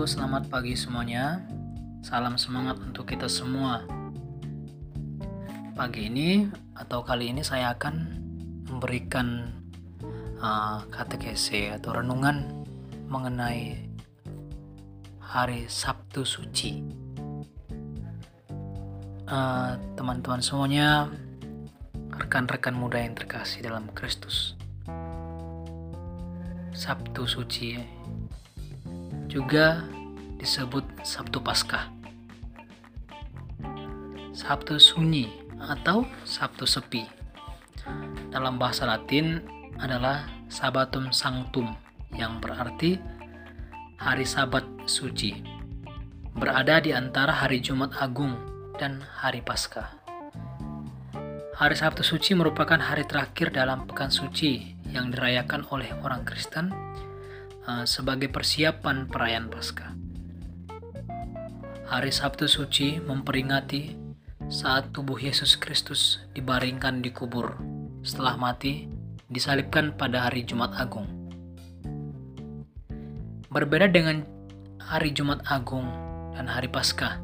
Selamat pagi semuanya. Salam semangat untuk kita semua. Pagi ini atau kali ini saya akan memberikan uh, katekese atau renungan mengenai hari Sabtu Suci. Uh, teman-teman semuanya, rekan-rekan muda yang terkasih dalam Kristus. Sabtu Suci juga disebut Sabtu Paskah. Sabtu Sunyi atau Sabtu Sepi. Dalam bahasa Latin adalah Sabatum Sanctum yang berarti hari Sabat suci. Berada di antara hari Jumat Agung dan hari Paskah. Hari Sabtu Suci merupakan hari terakhir dalam pekan suci yang dirayakan oleh orang Kristen Eh, sebagai persiapan perayaan Paskah. Hari Sabtu Suci memperingati saat tubuh Yesus Kristus dibaringkan di kubur setelah mati disalibkan pada hari Jumat Agung. Berbeda dengan hari Jumat Agung dan hari Paskah,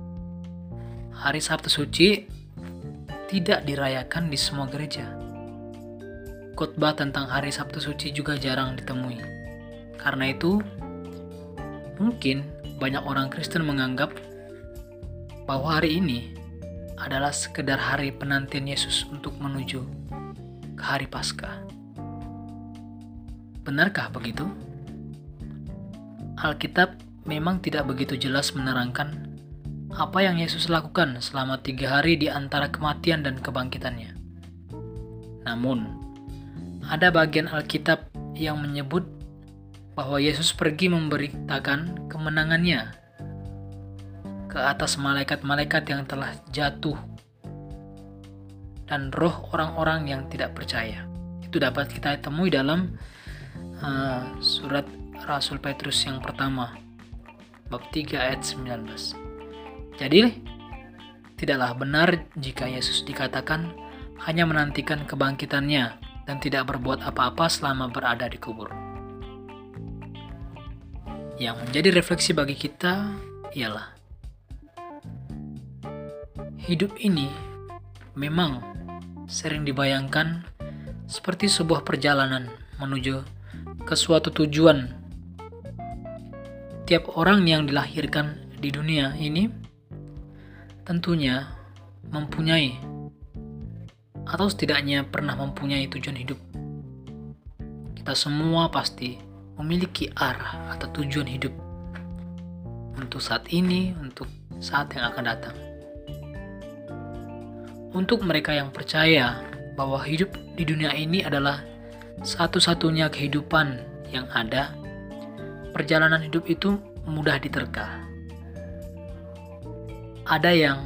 hari Sabtu Suci tidak dirayakan di semua gereja. Khotbah tentang hari Sabtu Suci juga jarang ditemui karena itu, mungkin banyak orang Kristen menganggap bahwa hari ini adalah sekedar hari penantian Yesus untuk menuju ke hari Paskah. Benarkah begitu? Alkitab memang tidak begitu jelas menerangkan apa yang Yesus lakukan selama tiga hari di antara kematian dan kebangkitannya. Namun, ada bagian Alkitab yang menyebut bahwa Yesus pergi memberitakan kemenangannya ke atas malaikat-malaikat yang telah jatuh dan roh orang-orang yang tidak percaya. Itu dapat kita temui dalam uh, surat Rasul Petrus yang pertama bab 3 ayat 19. Jadi tidaklah benar jika Yesus dikatakan hanya menantikan kebangkitannya dan tidak berbuat apa-apa selama berada di kubur. Yang menjadi refleksi bagi kita ialah hidup ini memang sering dibayangkan seperti sebuah perjalanan menuju ke suatu tujuan. Tiap orang yang dilahirkan di dunia ini tentunya mempunyai atau setidaknya pernah mempunyai tujuan hidup. Kita semua pasti memiliki arah atau tujuan hidup untuk saat ini, untuk saat yang akan datang. Untuk mereka yang percaya bahwa hidup di dunia ini adalah satu-satunya kehidupan yang ada, perjalanan hidup itu mudah diterka. Ada yang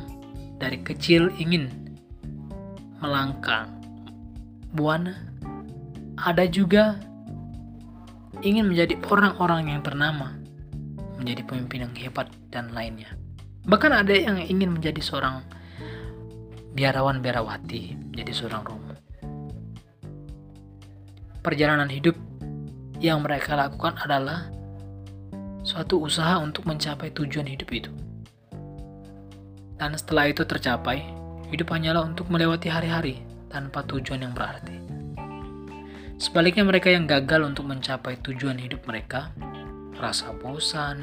dari kecil ingin melangkah buana, ada juga ingin menjadi orang-orang yang ternama, menjadi pemimpin yang hebat dan lainnya. Bahkan ada yang ingin menjadi seorang biarawan biarawati, menjadi seorang romo. Perjalanan hidup yang mereka lakukan adalah suatu usaha untuk mencapai tujuan hidup itu. Dan setelah itu tercapai, hidup hanyalah untuk melewati hari-hari tanpa tujuan yang berarti. Sebaliknya mereka yang gagal untuk mencapai tujuan hidup mereka, rasa bosan,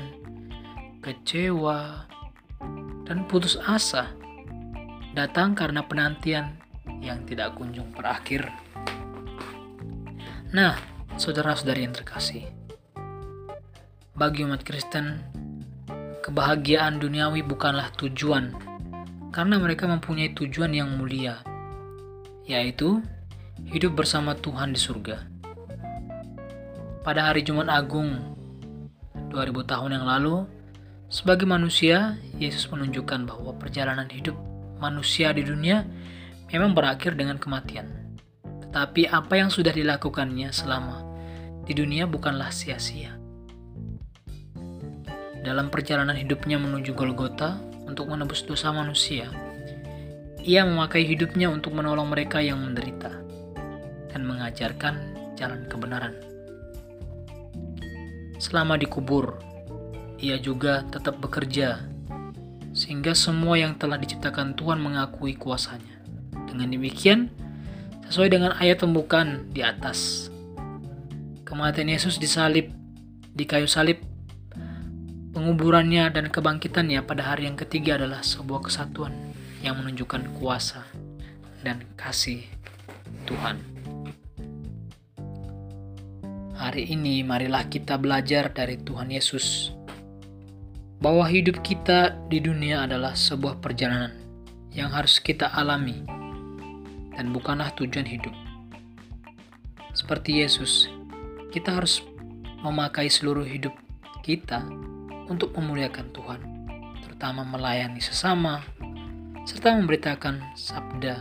kecewa, dan putus asa datang karena penantian yang tidak kunjung berakhir. Nah, saudara-saudari yang terkasih, bagi umat Kristen, kebahagiaan duniawi bukanlah tujuan, karena mereka mempunyai tujuan yang mulia, yaitu hidup bersama Tuhan di surga. Pada hari Jumat Agung 2000 tahun yang lalu, sebagai manusia, Yesus menunjukkan bahwa perjalanan hidup manusia di dunia memang berakhir dengan kematian. Tetapi apa yang sudah dilakukannya selama di dunia bukanlah sia-sia. Dalam perjalanan hidupnya menuju Golgota untuk menebus dosa manusia, ia memakai hidupnya untuk menolong mereka yang menderita dan mengajarkan jalan kebenaran. Selama dikubur, ia juga tetap bekerja, sehingga semua yang telah diciptakan Tuhan mengakui kuasanya. Dengan demikian, sesuai dengan ayat pembukaan di atas, kematian Yesus disalib di kayu salib, penguburannya dan kebangkitannya pada hari yang ketiga adalah sebuah kesatuan yang menunjukkan kuasa dan kasih Tuhan. Hari ini marilah kita belajar dari Tuhan Yesus bahwa hidup kita di dunia adalah sebuah perjalanan yang harus kita alami dan bukanlah tujuan hidup. Seperti Yesus, kita harus memakai seluruh hidup kita untuk memuliakan Tuhan, terutama melayani sesama, serta memberitakan sabda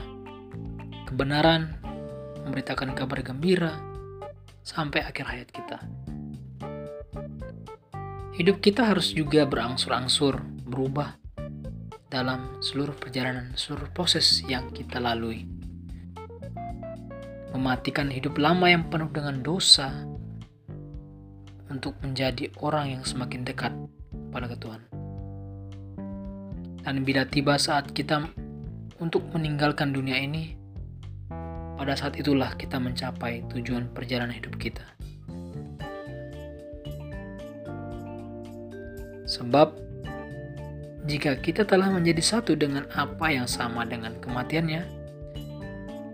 kebenaran, memberitakan kabar gembira, sampai akhir hayat kita. Hidup kita harus juga berangsur-angsur berubah dalam seluruh perjalanan, seluruh proses yang kita lalui. Mematikan hidup lama yang penuh dengan dosa untuk menjadi orang yang semakin dekat pada Tuhan. Dan bila tiba saat kita untuk meninggalkan dunia ini, pada saat itulah kita mencapai tujuan perjalanan hidup kita. Sebab, jika kita telah menjadi satu dengan apa yang sama dengan kematiannya,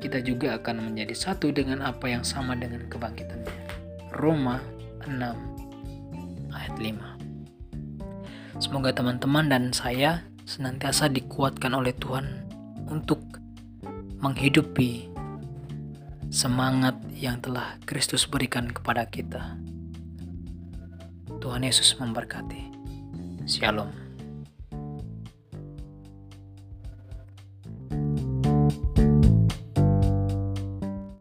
kita juga akan menjadi satu dengan apa yang sama dengan kebangkitannya. Roma 6 ayat 5 Semoga teman-teman dan saya senantiasa dikuatkan oleh Tuhan untuk menghidupi semangat yang telah Kristus berikan kepada kita. Tuhan Yesus memberkati. Shalom.